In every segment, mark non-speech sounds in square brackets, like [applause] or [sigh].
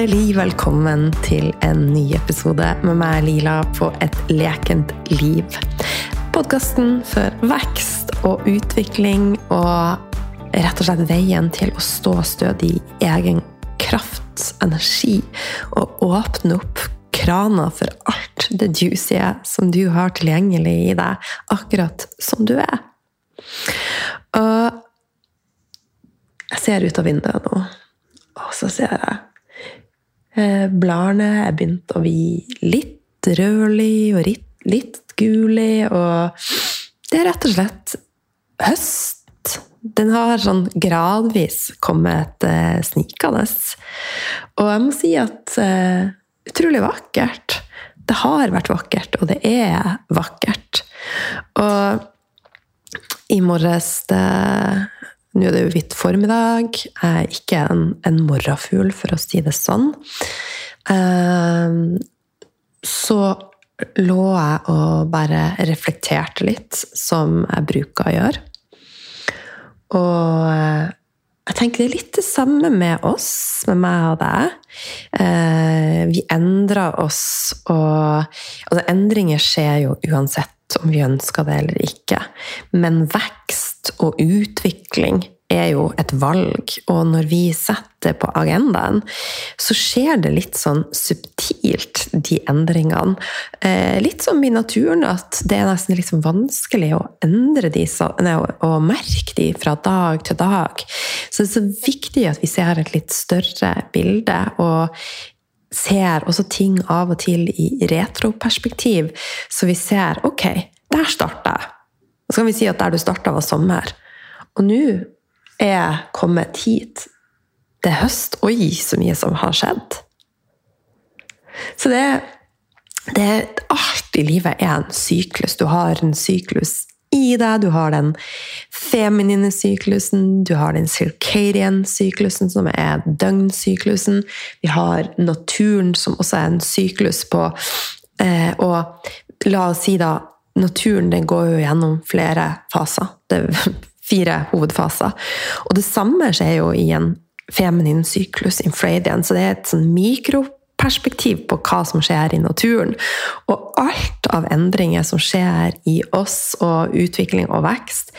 Hjertelig velkommen til en ny episode med meg, Lila, på Et lekent liv. Podkasten for vekst og utvikling og rett og slett veien til å stå stødig i egen kraft, energi, og åpne opp krana for alt det juicy som du har tilgjengelig i deg, akkurat som du er. Og jeg ser ut av vinduet nå, og så ser jeg bladene er begynt å bli litt rødlig og litt, gullig, og det er rett og slett høst. Den har sånn gradvis kommet eh, snikende. Og jeg må si at eh, utrolig vakkert. Det har vært vakkert, og det er vakkert. Og i morges det nå er det jo hvitt formiddag. Jeg er ikke en, en morrafugl, for å si det sånn. Ehm, så lå jeg og bare reflekterte litt, som jeg bruker å gjøre. Og eh, jeg tenker det er litt det samme med oss, med meg og deg. Eh, vi endrer oss, og altså, endringer skjer jo uansett om vi ønsker det eller ikke. Men vekst og utvikling er jo et valg, og når vi setter på agendaen, så skjer det litt sånn subtilt, de endringene. Eh, litt som i naturen, at det er nesten sånn vanskelig å endre de, og merke de fra dag til dag. Så det er så viktig at vi ser et litt større bilde, og ser også ting av og til i retroperspektiv, så vi ser ok, der starta jeg. Så kan vi si at der du starta, var sommer. Og nå er jeg kommet hit. Det er høst. Oi, så mye som har skjedd. Så det, det Alt i livet er en syklus. Du har en syklus i deg. Du har den feminine syklusen, du har den circadian-syklusen, som er døgnsyklusen. Vi har naturen, som også er en syklus på eh, Og la oss si da Naturen den går jo gjennom flere faser. Det er [laughs] fire hovedfaser. Og det samme skjer jo i en feminin syklus, infradian, så det er et sånn mikroperspektiv på hva som skjer i naturen. Og alt av endringer som skjer i oss, og utvikling og vekst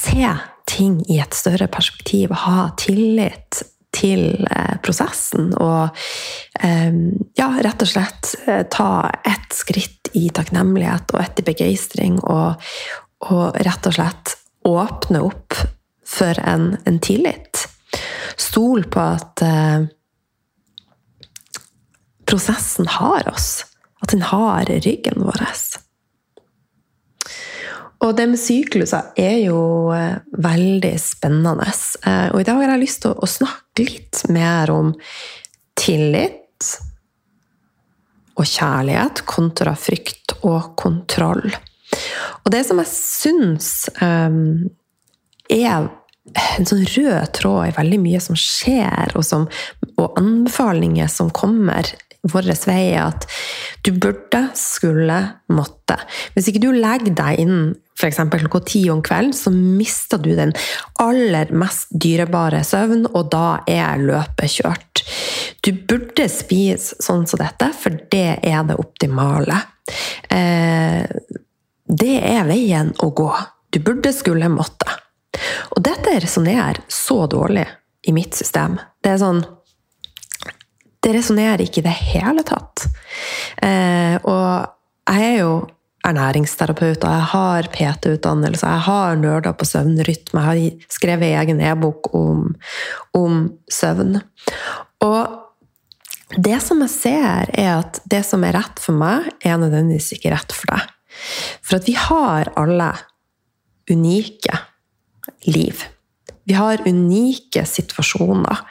Se ting i et større perspektiv, ha tillit til eh, prosessen. Og eh, ja, rett og slett eh, ta ett skritt i takknemlighet og etter begeistring, og, og, rett og slett åpne opp for en, en tillit. Stol på at prosessen har oss. At den har ryggen vår. Og det med sykluser er jo eh, veldig spennende. Eh, og i dag har jeg lyst til å snakke litt mer om tillit og kjærlighet kontra frykt og kontroll. Og det som jeg syns um, er en sånn rød tråd i veldig mye som skjer, og, som, og anbefalinger som kommer vår vei er at du burde, skulle, måtte. Hvis ikke du legger deg inn f.eks. klokka ti om kvelden, så mister du den aller mest dyrebare søvn, og da er løpet kjørt. Du burde spise sånn som dette, for det er det optimale. Eh, det er veien å gå. Du burde, skulle, måtte. Og dette resonnerer så dårlig i mitt system. Det er sånn det resonnerer ikke i det hele tatt. Eh, og jeg er jo ernæringsterapeut, og jeg har PT-utdannelse, jeg har nerder på søvnrytme, jeg har skrevet egen e-bok om, om, søvn. Og det som jeg ser, er at det som er rett for meg, er nødvendigvis ikke rett for deg. For at vi har alle unike liv. Vi har unike situasjoner.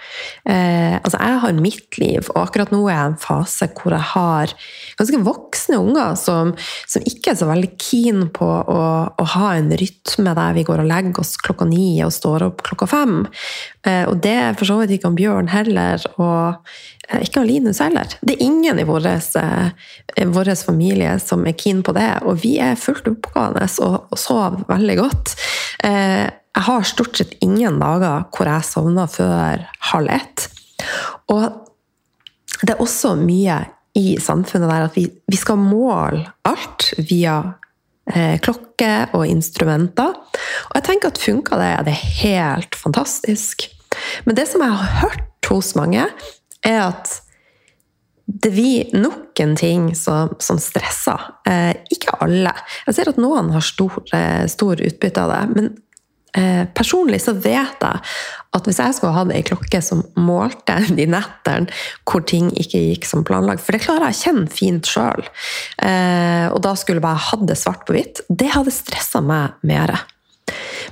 Eh, altså jeg har mitt liv, og akkurat nå er jeg i en fase hvor jeg har ganske voksne unger som, som ikke er så veldig keen på å, å, ha en rytme der vi går og legger oss klokka ni og står opp klokka fem. Eh, og det er for så vidt ikke om Bjørn heller, og eh, ikke om Linus heller. Det er ingen i vår eh, familie som er keen på det, og vi er fullt oppgående og, og sover veldig godt. Eh, jeg har stort sett ingen dager hvor jeg sovner før halv ett. Og det er også mye i samfunnet der at vi, vi skal måle alt via eh, klokke og instrumenter. Og jeg tenker at funka det, er det helt fantastisk. Men det som jeg har hørt hos mange, er at det blir nok en ting som, som stresser. Eh, ikke alle. Jeg ser at noen har stor, eh, stor utbytte av det. Men personlig så vet jeg at hvis jeg skulle hatt ei klokke som målte [laughs] de nettene hvor ting ikke gikk som planlagt, for det klarer jeg å kjenne fint sjøl, eh, og da skulle jeg bare hatt det svart på hvitt, det hadde stressa meg mer.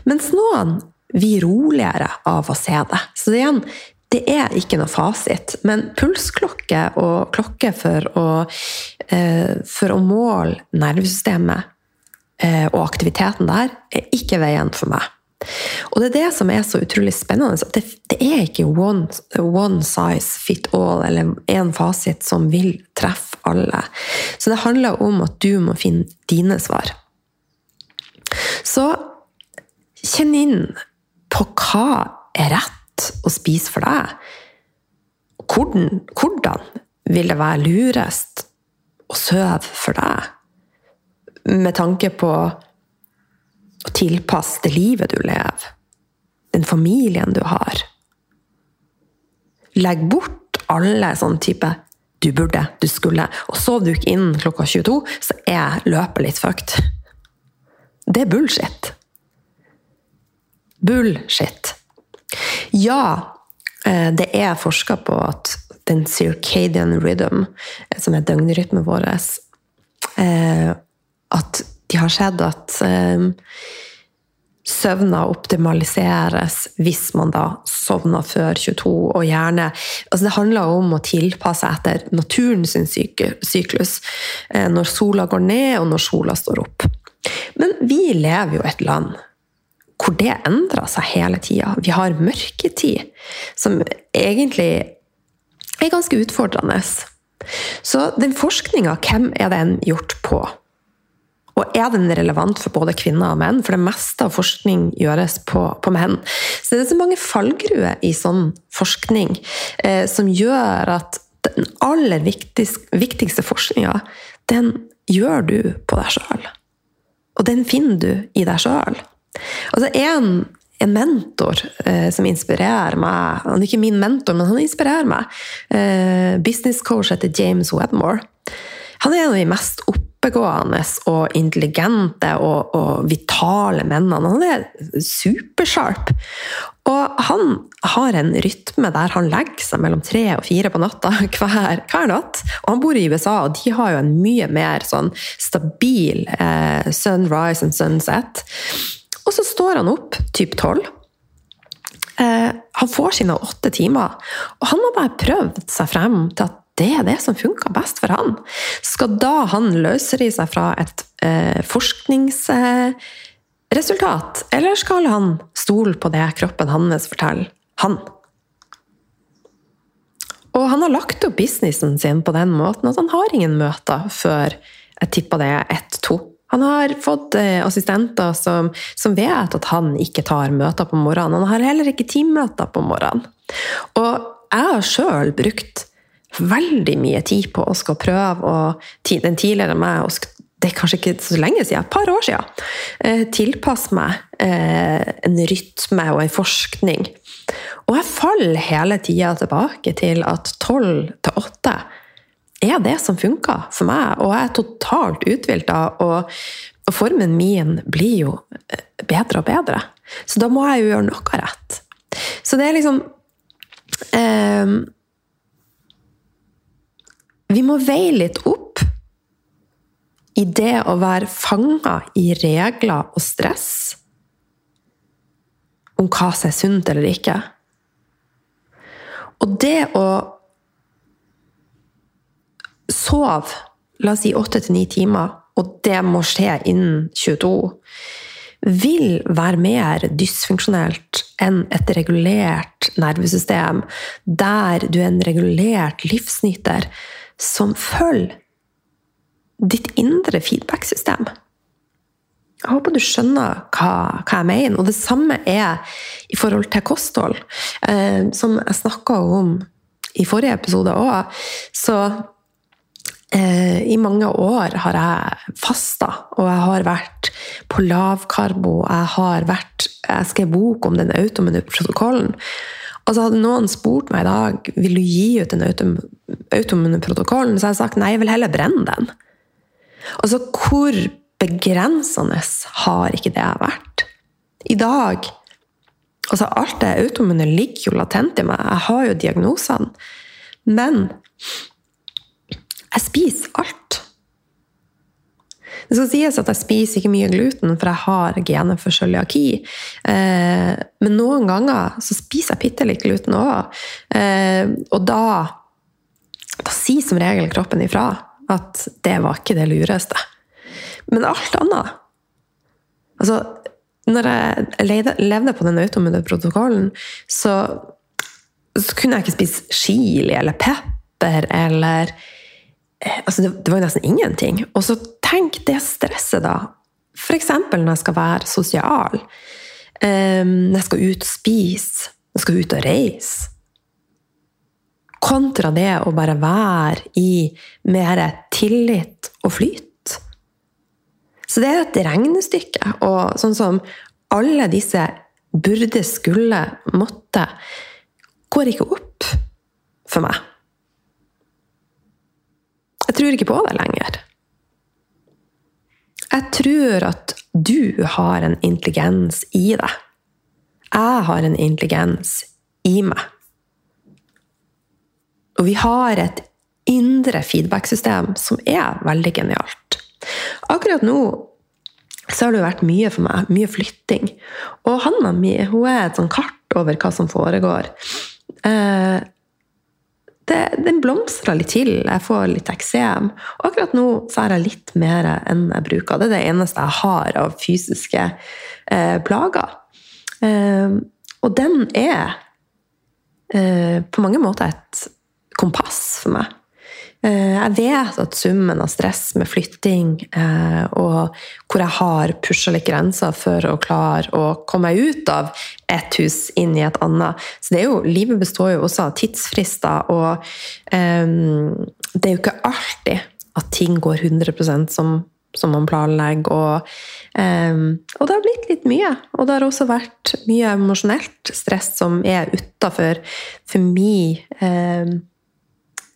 Mens noen blir roligere av å se det. Så igjen, det er ikke noe fasit, men pulsklokke og klokke for å, eh, for å måle nervesystemet og aktiviteten der, er ikke veien for meg. Og det er det som er så utrolig spennende. at Det, det er ikke one, one, size fit all, eller én fasit som vil treffe alle. Så det handler om at du må finne dine svar. Så kjenn inn på hva er rett å spise for deg. Hvordan, hvordan vil det være lurest å sove for deg? Med tanke på og tilpasse det livet du lever, den familien du har. Legg bort alle sånn type 'du burde', 'du skulle', og sov du ikke inn klokka 22, så er løpet litt fucked. Det er bullshit. Bullshit. Ja, eh, det er forska på at den circadian rhythm, eh, som er døgnrytmen vår, eh, at de har sett at eh, søvna optimaliseres hvis man da sovner før 22, og gjerne altså Det handler om å tilpasse etter naturens syklus. Eh, når sola går ned, og når sola står opp. Men vi lever jo i et land hvor det endrer seg hele tida. Vi har mørketid, som egentlig er ganske utfordrende. Så den forskninga, hvem er den gjort på? Og er den relevant for både kvinner og menn? For det meste av forskning gjøres på, på menn. Så det er så mange fallgruer i sånn forskning eh, som gjør at den aller viktigste, viktigste forskninga, den gjør du på deg sjøl. Og den finner du i deg sjøl. En mentor eh, som inspirerer meg Han er ikke min mentor, men han inspirerer meg. Eh, businesscoach heter James Wedmore. Han er en av de mest opp oppegående og intelligente og, og vitale mennene. Han er supersharp. Og han har en rytme der han legger seg mellom tre og fire på natta [laughs] hver, hver natt. Og han bor i USA, og de har jo en mye mer sånn stabil eh, sunrise and sunset. Og så står han opp typ tolv. Eh, han får sine åtte timer, og han har bare prøvd seg frem til at det er det som funker best for han. Skal da han løsrive seg fra et eh, forskningsresultat, eller skal han stole på det kroppen hans forteller han? Og han har lagt opp businessen sin på den måten at han har ingen møter før jeg tipper det er ett-to. Han har fått eh, assistenter som, som, vet at han ikke tar møter på morgenen. Han har heller ikke teammøter på morgenen. Og jeg har sjøl brukt veldig mye tid på å skal prøve å Den tidligere meg og det er kanskje ikke så lenge siden, et par år siden, eh, tilpasse meg eh, en rytme og en forskning. Og jeg faller hele tida tilbake til at tolv til åtte er det som funker for meg, og jeg er totalt uthvilt av og, og formen min blir jo eh, bedre og bedre. Så da må jeg jo gjøre noe rett. Så det er liksom eh, vi må veie litt opp i det å være fanga i regler og stress om hva som er sunt eller ikke. Og det å sove, la oss si åtte til ni timer, og det må skje innen 22, vil være mer dysfunksjonelt enn et regulert nervesystem, der du er en regulert livsnyter som følger ditt indre feedback-system. Jeg håper du skjønner hva, hva, jeg mener. Og det samme er i forhold til kosthold, eh, som jeg snakka om i forrige episode òg, så eh, i mange år har jeg fasta, og jeg har vært på lavkarbo. Jeg har vært Jeg skrev bok om den automune protokollen. Og så hadde noen spurt meg i dag vil du gi ut den autoimmune-protokollen?» så hadde jeg sagt nei, jeg vil heller brenne den. Altså, hvor begrensende har ikke det vært? I dag Altså, alt det automune ligger jo latent i meg. Jeg har jo diagnosene. Men jeg spiser alt. Det skal sies at jeg spiser ikke mye gluten, for jeg har gener for cøliaki. Eh, men noen ganger så spiser jeg bitte litt gluten òg. Eh, og da, da sier som regel kroppen ifra at det var ikke det lureste. Men alt annet Altså, når jeg levde på den automune protokollen, så, så, kunne jeg ikke spise chili eller pepper eller altså det, det, var nesten ingenting. Og så tenk det stresset, da. F.eks. når jeg skal være sosial. Um, når jeg skal ut og spise. Når jeg skal ut og reise. Kontra det å bare være i mer tillit og flyt. Så det er et regnestykke. Og sånn som alle disse burde, skulle, måtte, går ikke opp for meg. Jeg tror ikke på det lenger. Jeg tror at du har en intelligens i deg. Jeg har en intelligens i meg. Og vi har et indre feedback-system som er veldig genialt. Akkurat nå så har det vært mye for meg. Mye flytting. Og handa mi hun er et sånn kart over hva som foregår. Eh, det, den blomstrer litt til. Jeg får litt eksem. Og akkurat nå så har jeg litt mer enn jeg bruker. Det er det eneste jeg har av fysiske eh, plager. Eh, og den er eh, på mange måter et kompass for meg. Eh, jeg vet at summen av stress med flytting, eh, og hvor jeg har pusha litt grenser for å klare å komme meg ut av et hus inn i et annet Så jo, Livet består jo også av tidsfrister, og um, det er jo ikke alltid at ting går 100 som, som man planlegger. Og, um, og, det har blitt litt mye. Og det har også vært mye emosjonelt stress som er utafor for min um,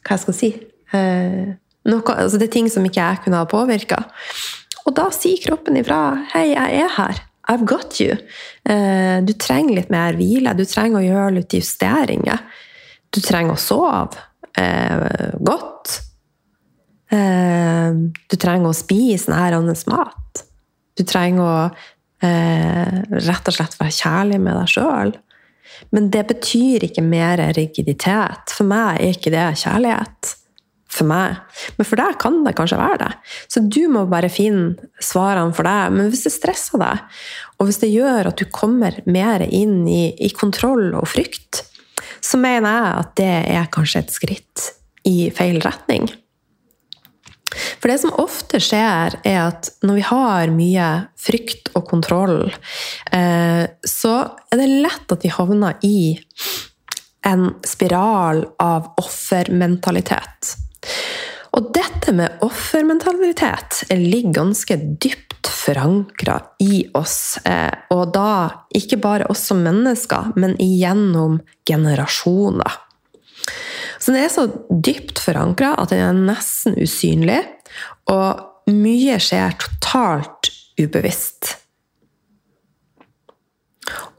Hva jeg skal si noe, altså det er ting som ikke jeg kunne ha påvirka. Og da sier kroppen ifra 'Hei, jeg er her. I've got you'. Eh, du trenger litt mer hvile. Du trenger å gjøre litt justeringer. Du trenger å sove eh, godt. du trenger å spise nærende mat. Du trenger å rett og slett være kjærlig med deg sjøl. Men det betyr ikke mer rigiditet. For meg er ikke det kjærlighet for meg. Men for deg kan det kanskje være det. Så du må bare finne svarene for deg. Men hvis det stresser deg, og hvis det gjør at du kommer mer inn i, i kontroll og frykt, så mener jeg at det er kanskje et skritt i feil retning. For det som ofte skjer, er at når vi har mye frykt og kontroll, eh, så er det lett at vi havner i en spiral av offermentalitet. Og dette med offermentalitet ligger ganske dypt forankra i oss. Eh, og da ikke bare oss som mennesker, men igjennom generasjoner. Så det er så dypt forankra at den er nesten usynlig, og mye skjer totalt ubevisst.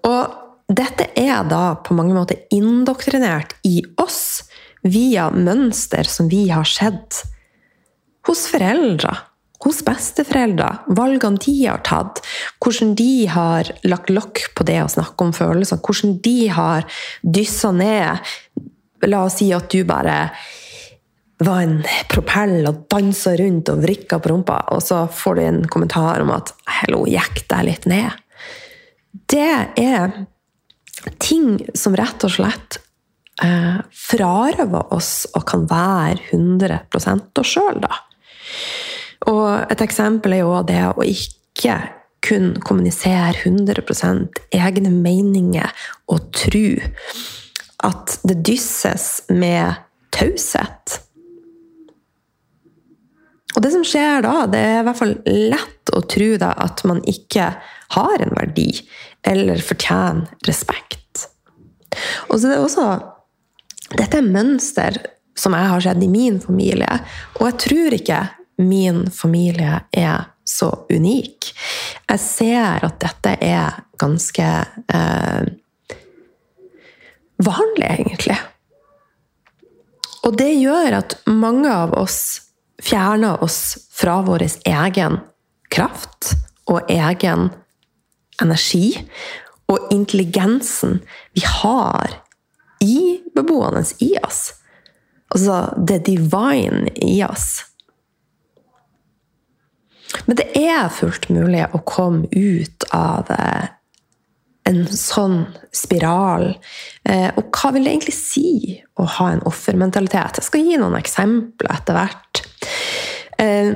Og dette er da på mange måter indoktrinert i oss via mønster som vi har sett hos foreldre, hos besteforeldre, valgene de har tatt, hvordan de har lagt lokk på det å snakke om følelser, hvordan de har dyssa ned La oss si at du bare var en propell og dansa rundt og vrikka på rumpa, og så får du en kommentar om at 'hello, jekk deg litt ned'. Det er ting som rett og slett eh, frarøver oss og kan være 100 oss sjøl, da. Og et eksempel er jo det å ikke kun kommunisere 100% egne meninger og tro at det dysses med taushet. Og det som skjer da, det er i hvert fall lett å tro da at man ikke har en verdi, eller fortjener respekt. Og så er det også Dette er mønster som jeg har sett i min familie, og jeg tror ikke min familie er så unik. Jeg ser at dette er ganske eh, vanlig, egentlig. Og det gjør at mange av oss fjerner oss fra vår egen kraft og egen energi og intelligensen vi har i beboerne i oss. Altså det divine i oss. Men det er fullt mulig å komme ut av eh, en sånn spiral. Eh, og hva vil det egentlig si å ha en offermentalitet? Jeg skal gi noen eksempler etter hvert. Eh,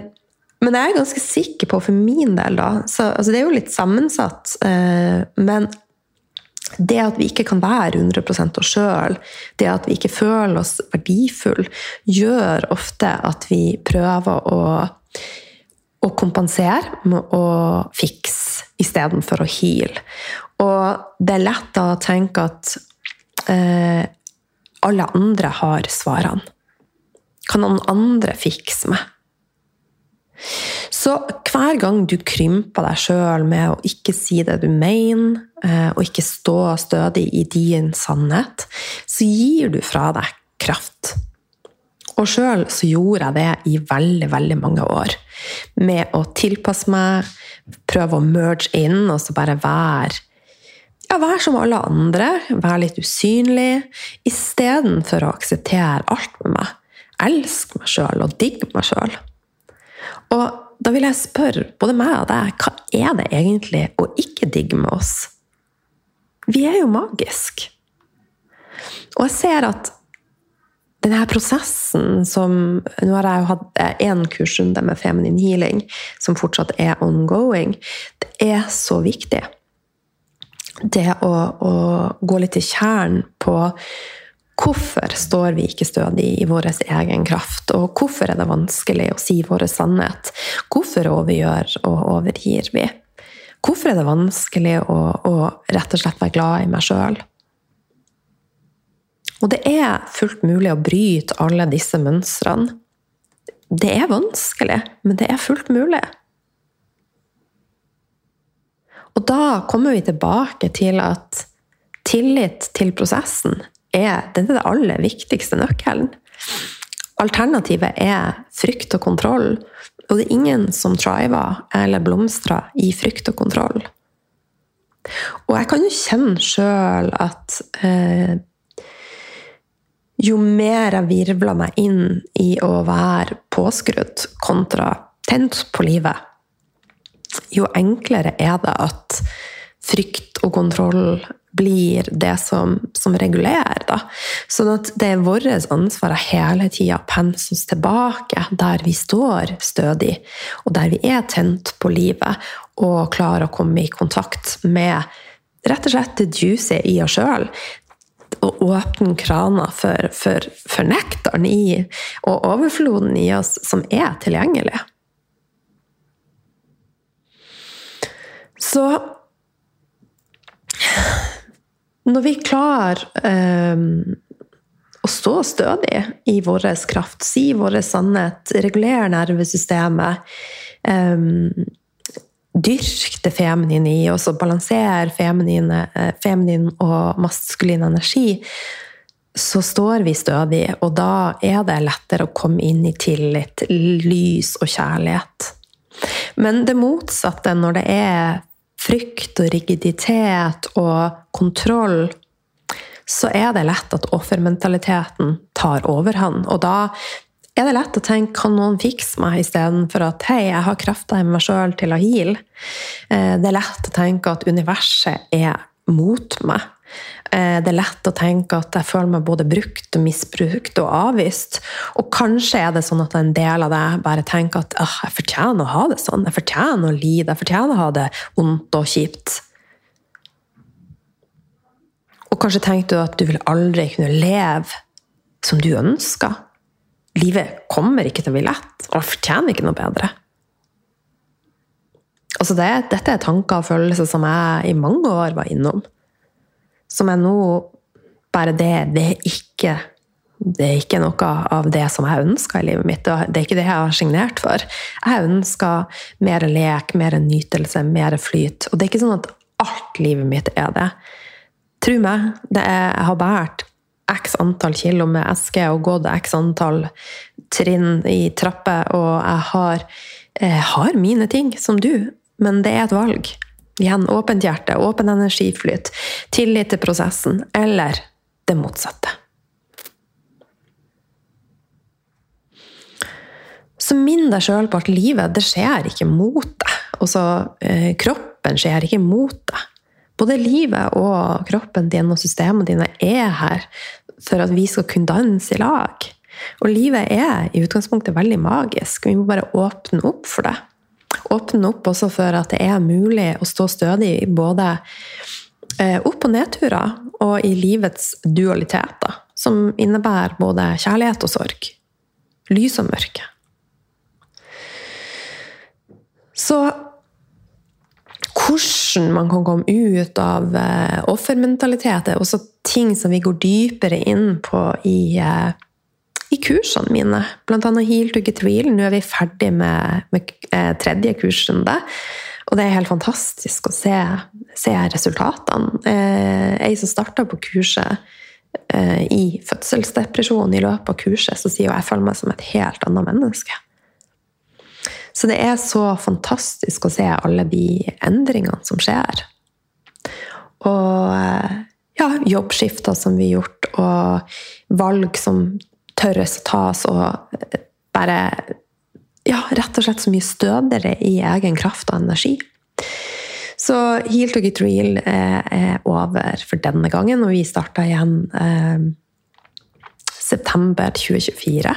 men jeg er ganske sikker på, for min del, da så, altså Det er jo litt sammensatt. Men det at vi ikke kan være 100 oss sjøl, det at vi ikke føler oss verdifulle, gjør ofte at vi prøver å å kompensere med å fikse istedenfor å heale. Og det er lett å tenke at eh, alle andre har svarene. Kan noen andre fikse meg? Så hver gang du krymper deg sjøl med å ikke si det du mener, eh, og ikke stå stødig i din sannhet, så gir du fra deg kraft. Og sjøl så gjorde jeg det i veldig, veldig mange år. Med å tilpasse meg, prøve å merge inn, og så bare være ja, være som alle andre, være litt usynlig, istedenfor å akseptere alt med meg. Elske meg sjøl og digge meg sjøl. Og da vil jeg spørre både meg og deg, hva er det egentlig å ikke digge med oss? Vi er jo magiske. Og jeg ser at denne prosessen som Nå har jeg jo hatt én kursrunde med Feminine Healing, som fortsatt er ongoing. Det er så viktig. Det å, å gå litt i kjernen på Hvorfor står vi ikke stødig i vår egen kraft? Og hvorfor er det vanskelig å si vår sannhet? Hvorfor overgjør og overgir vi? Hvorfor er det vanskelig å, å rett og slett være glad i meg sjøl? Og det er fullt mulig å bryte alle disse mønstrene. Det er vanskelig, men det er fullt mulig. Og da kommer vi tilbake til at tillit til prosessen er den er aller viktigste nøkkelen. Alternativet er frykt og kontroll, og det er ingen som triver eller blomstrer i frykt og kontroll. Og jeg kan jo kjenne sjøl at eh, jo mer jeg virvler meg inn i å være påskrudd kontra tent på livet, jo enklere er det at frykt og kontroll blir det som, som regulerer. Da. Sånn at det er vårt ansvar å hele tida pense oss tilbake der vi står stødig, og der vi er tent på livet, og klarer å komme i kontakt med rett og slett det juicy i oss sjøl Og åpne krana for, for, for nektaren i, og overfloden i oss som er tilgjengelig. Så når vi klarer eh, å stå stødig i vår kraft, si vår sannhet, regulere nervesystemet eh, dyrke det feminine i oss og balansere eh, feminin og maskulin energi, så står vi stødig, og da er det lettere å komme inn i tillit, lys og kjærlighet. Men det motsatte, når det er frykt og rigiditet og kontroll, så er det lett at offermentaliteten tar overhånd. Og da er det lett å tenke kan noen fikse meg, istedenfor at hei, jeg har krafta i meg sjøl til å heale. Eh, det er lett å tenke at universet er mot meg. Eh, det er lett å tenke at jeg føler meg både brukt og misbrukt og avvist. Og kanskje er det sånn at en del av deg bare tenker at ah, jeg fortjener å ha det sånn. Jeg fortjener å lide. Jeg fortjener å ha det vondt og kjipt. Og kanskje tenker du at du vil aldri kunne leve som du ønsker. Livet kommer ikke til å bli lett, og fortjener ikke noe bedre. Altså det, dette er tanker og følelser som jeg i mange år var innom. Som jeg nå Bare det, det er ikke det er ikke noe av det som jeg ønsker i livet mitt. Det er ikke det jeg har signert for. Jeg ønsker mer lek, mer nytelse, mer flyt. Og det er ikke sånn at alt livet mitt er det. Tro meg, det er, jeg har båret x antall kilo med eske og gått x antall trinn i trapper, og jeg har, jeg har mine ting, som du, men det er et valg. Igjen åpent hjerte, åpen energiflyt, tillit til prosessen, eller det motsatte. Så minn deg sjøl på at livet det skjer ikke mot deg. Også, eh, kroppen skjer ikke mot deg. Både livet og kroppen din og systemene dine er her for at vi skal kunne danse i lag. Og livet er i utgangspunktet veldig magisk. Vi må bare åpne opp for det. Åpne opp også for at det er mulig å stå stødig i både eh, opp- og nedturer, og i livets dualiteter, som innebærer både kjærlighet og sorg. Lys og mørke. Så hvordan man kan komme ut av eh, offermentalitet, er også ting som vi går dypere inn på i kursene mine, bl.a. Heal to get real. Nå er vi ferdig med, med eh, tredje kursrunde. Og det er helt fantastisk å se, se resultatene. Eh, ei som starta på kurset eh, i fødselsdepresjon i løpet av kurset, så sier hun jeg føler meg som et helt annet menneske. Så det er så fantastisk å se alle de endringene som skjer. Og ja, jobbskifter som vi har gjort, og valg som tørres å tas, og eh, bare ja, rett og slett så mye stødigere i egen kraft og energi. Så Heal to get real er over for denne gangen, og vi starta igjen eh, september 2024.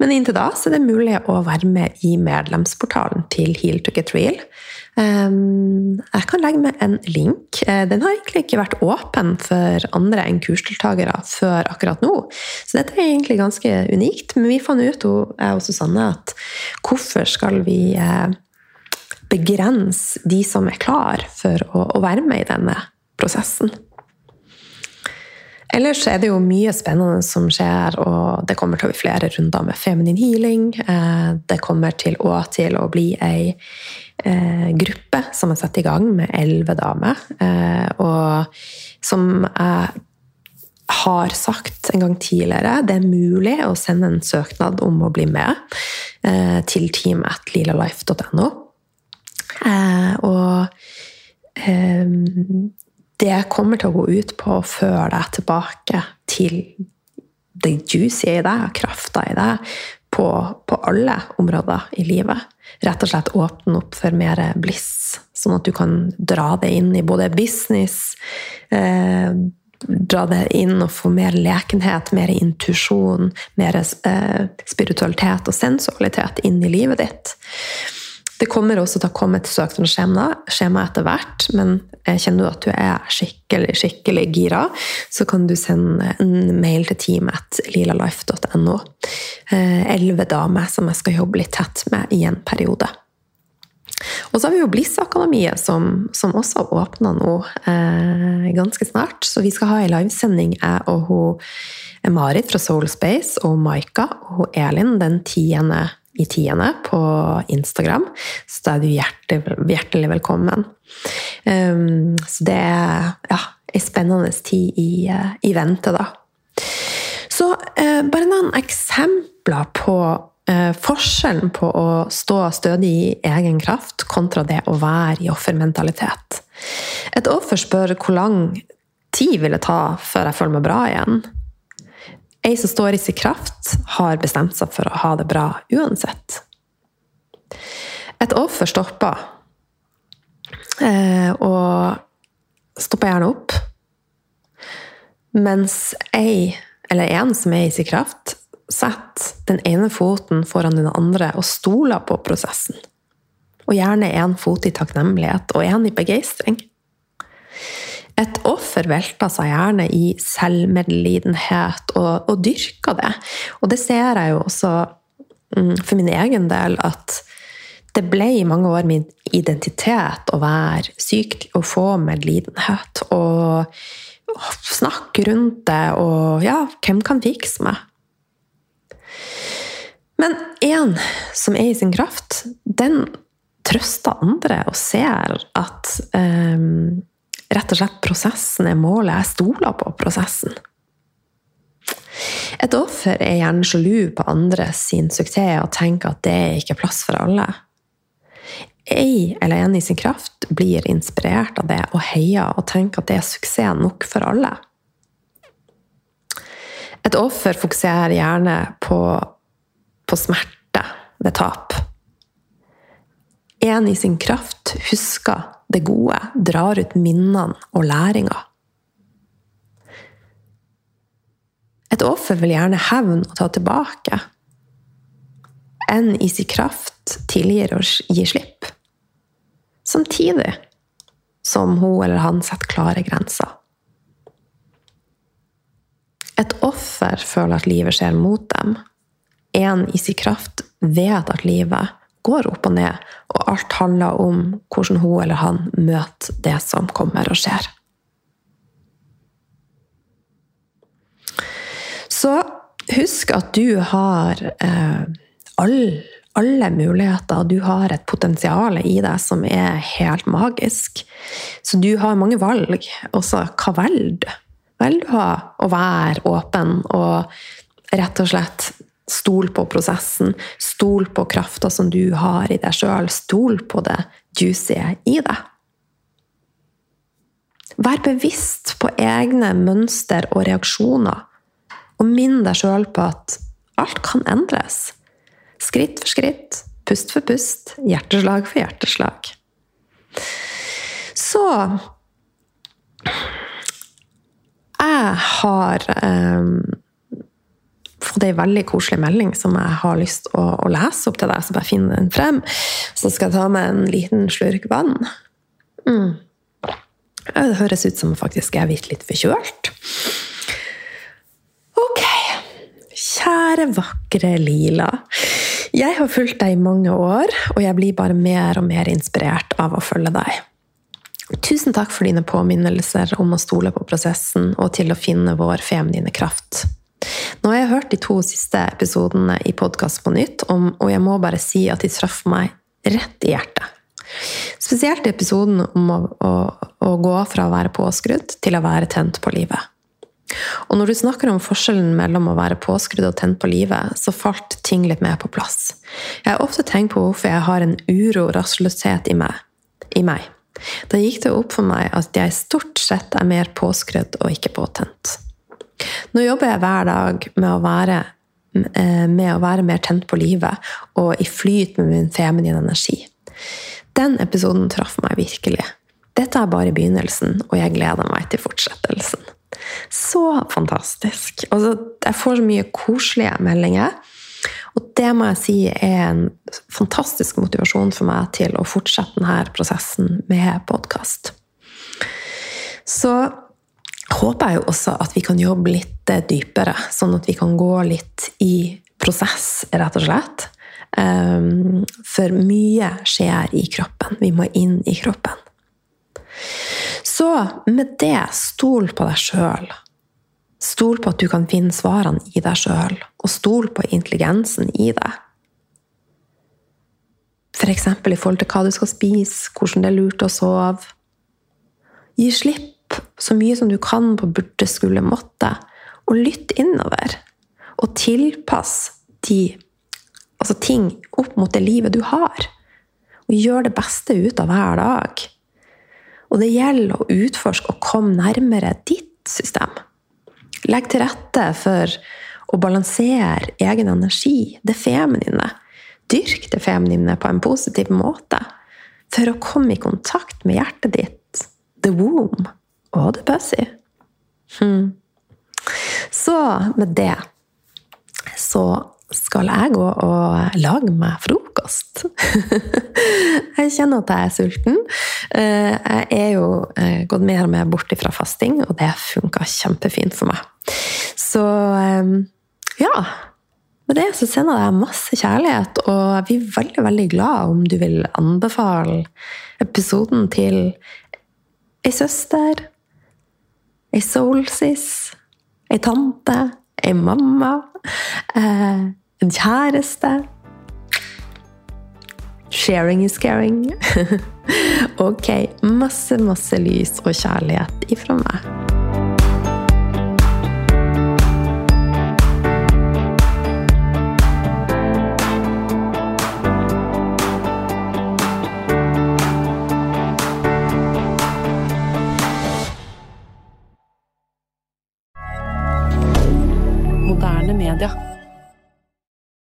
Men inntil da så er det mulig å være med i medlemsportalen til Heal to get real. Ehm, jeg kan legge med en link. Eh, den har egentlig ikke vært åpen for andre enn kursdeltakere før akkurat nå. Så dette er egentlig ganske unikt. Men vi fant ut, jeg og Susanne, at hvorfor skal vi eh, begrense de som er klar for å være med i denne prosessen? Ellers er det jo mye spennende som skjer, og det kommer til å bli flere runder med feminine healing. Eh, det kommer til å, til å bli ei gruppe som er satt i gang med elleve damer. Eh, og som jeg har sagt en gang tidligere, det er mulig å sende en søknad om å bli med til teamet lilalife.no. og det kommer til å gå ut på å føre deg tilbake til det juicy i deg, krafta i deg, på, på, alle områder i livet. Rett og slett åpne opp for mer bliss, sånn at du kan dra det inn i både business eh, Dra det inn og få mer lekenhet, mer intuisjon, mer eh, spiritualitet og sensualitet inn i livet ditt. Det kommer også til å komme et søknadsskjema etter hvert, men kjenner du at du er skikkelig skikkelig gira, så kan du sende en mail til teamet lilalife.no. Eh, elleve damer som jeg skal jobbe litt tett med i en periode. Og så har vi jo Bliss-akademiet, som, som, også åpner nå eh, ganske snart. Så vi skal ha ei livesending, jeg og hun Marit fra Soulspace og Maika og hun Elin den tiende i tiende på Instagram. Så da er du hjertelig, hjertelig velkommen. Um, så det er ja, ei spennende tid i, uh, i vente, da. Så uh, bare noen eksempler på uh, forskjellen på å stå stødig i egen kraft kontra det å være i offermentalitet. Et offer spør hvor lang tid vil det ta før jeg føler meg bra igjen. Ei som står i sin kraft, har bestemt seg for å ha det bra uansett. Et offer stopper, eh, og stopper gjerne opp. Mens ei, eller en som er i sin kraft, setter den ene foten foran den andre og stoler på prosessen. Og gjerne én fot i takknemlighet og én i begeistring. Et offer velter seg gjerne i selvmedlidenhet og, og dyrker det. Og det ser jeg jo også mm, for min egen del at det ble i mange år min identitet å være syk og få medlidenhet. Og snakke rundt det og ja, hvem kan fikse meg? Men en som er i sin kraft, den trøster andre og ser at um, rett og slett prosessen er målet. Jeg stoler på prosessen. Et offer er gjerne sjalu på andre sin suksess og tenker at det er ikke plass for alle. Ei eller en i sin kraft blir inspirert av det og heier og tenker at det er suksess nok for alle. Et offer fokuserer gjerne på, på smerte ved tap. En i sin kraft husker det gode, drar ut minnene og læringa. Et offer vil gjerne hevne og ta tilbake. En i sin kraft tilgir og gir slipp. Samtidig som hun eller han setter klare grenser. Et offer føler at livet skjer mot dem. En i sin kraft vet at livet går opp og ned, og alt handler om hvordan hun eller han møter det som kommer og skjer. Så husk at du har eh, all, alle muligheter. Du har et potensial i deg som er helt magisk. Så du har mange valg. Også hva velger du? Velger du å være åpen og rett og slett Stol på prosessen. Stol på krafta som du har i deg sjøl. Stol på det juicy i deg. Vær bevisst på egne mønster og reaksjoner, og minn deg sjøl på at alt kan endres. Skritt for skritt, pust for pust, hjerteslag for hjerteslag. Så Jeg har um, fått ei veldig koselig melding som jeg har lyst å, å lese opp til deg. Så bare finn den frem. Så skal jeg ta med en liten slurk vann. Mm. Det høres ut som faktisk jeg er blitt litt forkjølt. Ok. Kjære, vakre Lila. Jeg har fulgt deg i mange år, og jeg blir bare mer og mer inspirert av å følge deg. Tusen takk for dine påminnelser om å stole på prosessen og til å finne vår feminine kraft. Nå har jeg hørt de to siste episodene i podkast på nytt, om, og jeg må bare si at de traff meg rett i hjertet. Spesielt i episoden om å, å, å, gå fra å være påskrudd til å være tent på livet. Og når du snakker om forskjellen mellom å være påskrudd og tent på livet, så falt ting litt mer på plass. Jeg har ofte tenkt på hvorfor jeg har en uro og rastløshet i meg. I meg. Da gikk det opp for meg at jeg stort sett er mer påskrudd og ikke påtent. Nå jobber jeg hver dag med å være, eh, med å være mer tent på livet og i flyt med min feminine energi. Den episoden traff meg virkelig. Dette er bare begynnelsen, og jeg gleder meg til fortsettelsen. Så fantastisk. Altså, jeg får så mye koselige meldinger. Og det må jeg si er en fantastisk motivasjon for meg til å fortsette denne prosessen med podkast. Så håper jeg jo også at vi kan jobbe litt eh, dypere, sånn at vi kan gå litt i prosess, rett og slett. Ehm, for mye skjer i kroppen. Vi må inn i kroppen. Så med det, stol på deg sjøl. Stol på at du kan finne svarene i deg sjøl, og stol på intelligensen i deg. F.eks. For i forhold til hva du skal spise, hvordan det er lurt å sove. Gi slipp så mye som du kan på burde, skulle, måtte, og lytt innover. Og tilpass de, altså ting opp mot det livet du har. Og gjør det beste ut av hver dag. Og det gjelder å utforske og komme nærmere ditt system. Legg til rette for å balansere egen energi, det feminine. Dyrk det feminine på en positiv måte. For å komme i kontakt med hjertet ditt, the womb. Å, det passer. Hmm. Så med det så skal jeg gå og lage meg frokost. [laughs] Jeg kjenner at jeg er sulten. Eh, jeg er jo eh, gått mer og mer bort fra fasting, og det funka kjempefint for meg. Så eh, ja. Med det så sender jeg masse kjærlighet, og vi er veldig veldig glad om du vil anbefale episoden til ei søster, ei soulsis, ei tante, ei mamma, en kjæreste Sharing is caring. [laughs] ok, masse, masse lys og kjærlighet ifra meg.